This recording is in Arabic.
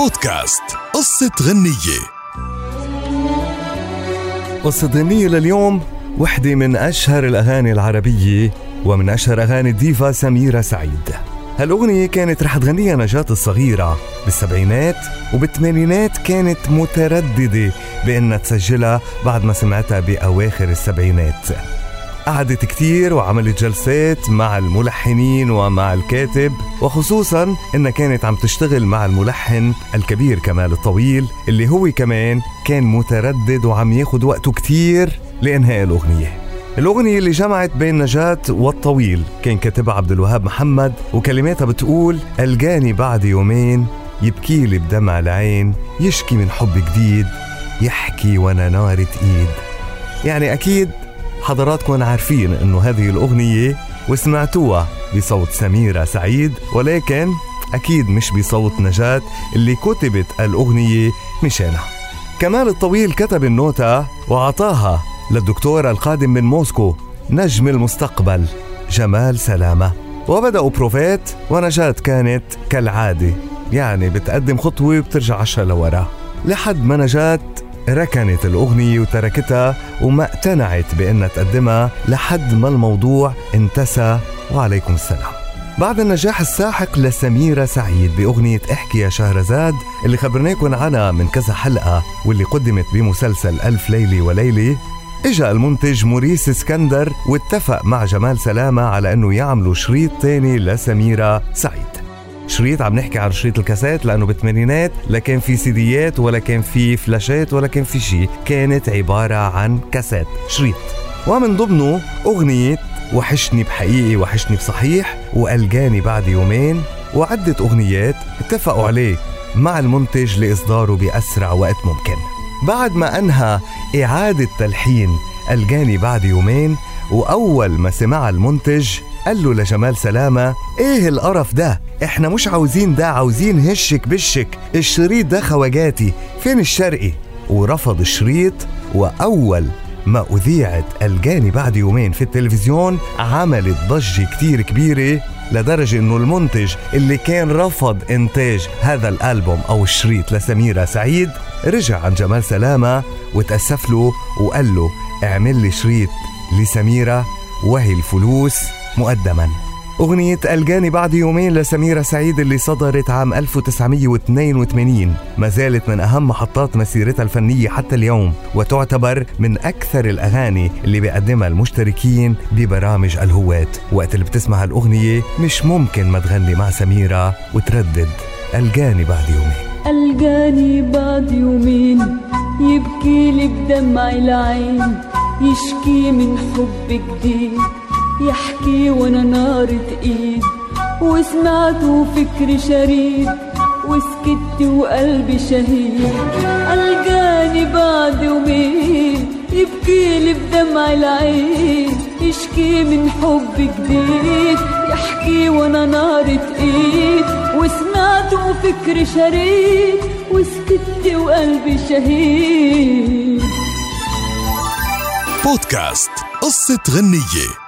بودكاست. قصة غنية. قصة غنية لليوم وحدة من أشهر الأغاني العربية ومن أشهر أغاني الديفا سميرة سعيد. هالأغنية كانت رح تغنيها نجاة الصغيرة بالسبعينات وبالثمانينات كانت مترددة بأنها تسجلها بعد ما سمعتها بأواخر السبعينات. قعدت كتير وعملت جلسات مع الملحنين ومع الكاتب وخصوصا انها كانت عم تشتغل مع الملحن الكبير كمال الطويل اللي هو كمان كان متردد وعم ياخد وقته كتير لإنهاء الأغنية. الأغنية اللي جمعت بين نجاة والطويل كان كاتبها عبد الوهاب محمد وكلماتها بتقول ألقاني بعد يومين يبكي لي بدمع العين يشكي من حب جديد يحكي وأنا نارة إيد. يعني أكيد حضراتكم عارفين إنه هذه الأغنية وسمعتوها بصوت سميرة سعيد ولكن أكيد مش بصوت نجاة اللي كتبت الأغنية مشانها كمال الطويل كتب النوتة وعطاها للدكتور القادم من موسكو نجم المستقبل جمال سلامة. وبدأوا بروفات ونجاة كانت كالعادة يعني بتقدم خطوة وبترجع عشرة لورا لحد ما نجاة ركنت الأغنية وتركتها وما اقتنعت بأنها تقدمها لحد ما الموضوع انتسى وعليكم السلام. بعد النجاح الساحق لسميرة سعيد بأغنية احكي يا شهرزاد اللي خبرناكم عنها من كذا حلقة واللي قدمت بمسلسل ألف ليلة وليلة إجا المنتج موريس إسكندر واتفق مع جمال سلامة على إنه يعملوا شريط تاني لسميرة سعيد. شريط عم نحكي عن شريط الكاسات لأنه بالثمانينات لا كان في سيديات ولا كان في فلاشات ولا كان في شيء كانت عبارة عن كاسات شريط. ومن ضمنه أغنية وحشني بحقيقي وحشني بصحيح وألقاني بعد يومين وعدة أغنيات اتفقوا عليه مع المنتج لإصداره بأسرع وقت ممكن. بعد ما أنهى إعادة تلحين ألقاني بعد يومين وأول ما سمعها المنتج قال له لجمال سلامة إيه القرف ده؟ إحنا مش عاوزين ده عاوزين هشك بشك. الشريط ده خواجاتي فين الشرقي؟ ورفض الشريط وأول ما أذيعت الجاني بعد يومين في التلفزيون عملت ضجة كتير كبيرة لدرجة إنه المنتج اللي كان رفض إنتاج هذا الألبوم أو الشريط لسميرة سعيد رجع عن جمال سلامة وتأسف له وقال له اعمل لي شريط لسميرة وهي الفلوس. مقدما. أغنية ألقاني بعد يومين لسميرة سعيد اللي صدرت عام 1982 ما زالت من أهم محطات مسيرتها الفنية حتى اليوم وتعتبر من أكثر الأغاني اللي بيقدمها المشتركين ببرامج الهوات. وقت اللي بتسمع الأغنية مش ممكن ما تغني مع سميرة وتردد. ألقاني بعد يومين. ألقاني بعد يومين يبكي لي بدمع العين يشكي من حب جديد. يحكي وأنا نارة ايد وسمعت وفكري شريد وسكت وقلبي شهيد ألقاني بعد يومين يبكي لي بدمع العين يشكي من حب جديد. يحكي وأنا نارة ايد وسمعت وفكري شريد وسكت وقلبي شهيد بودكاست قصة غنية.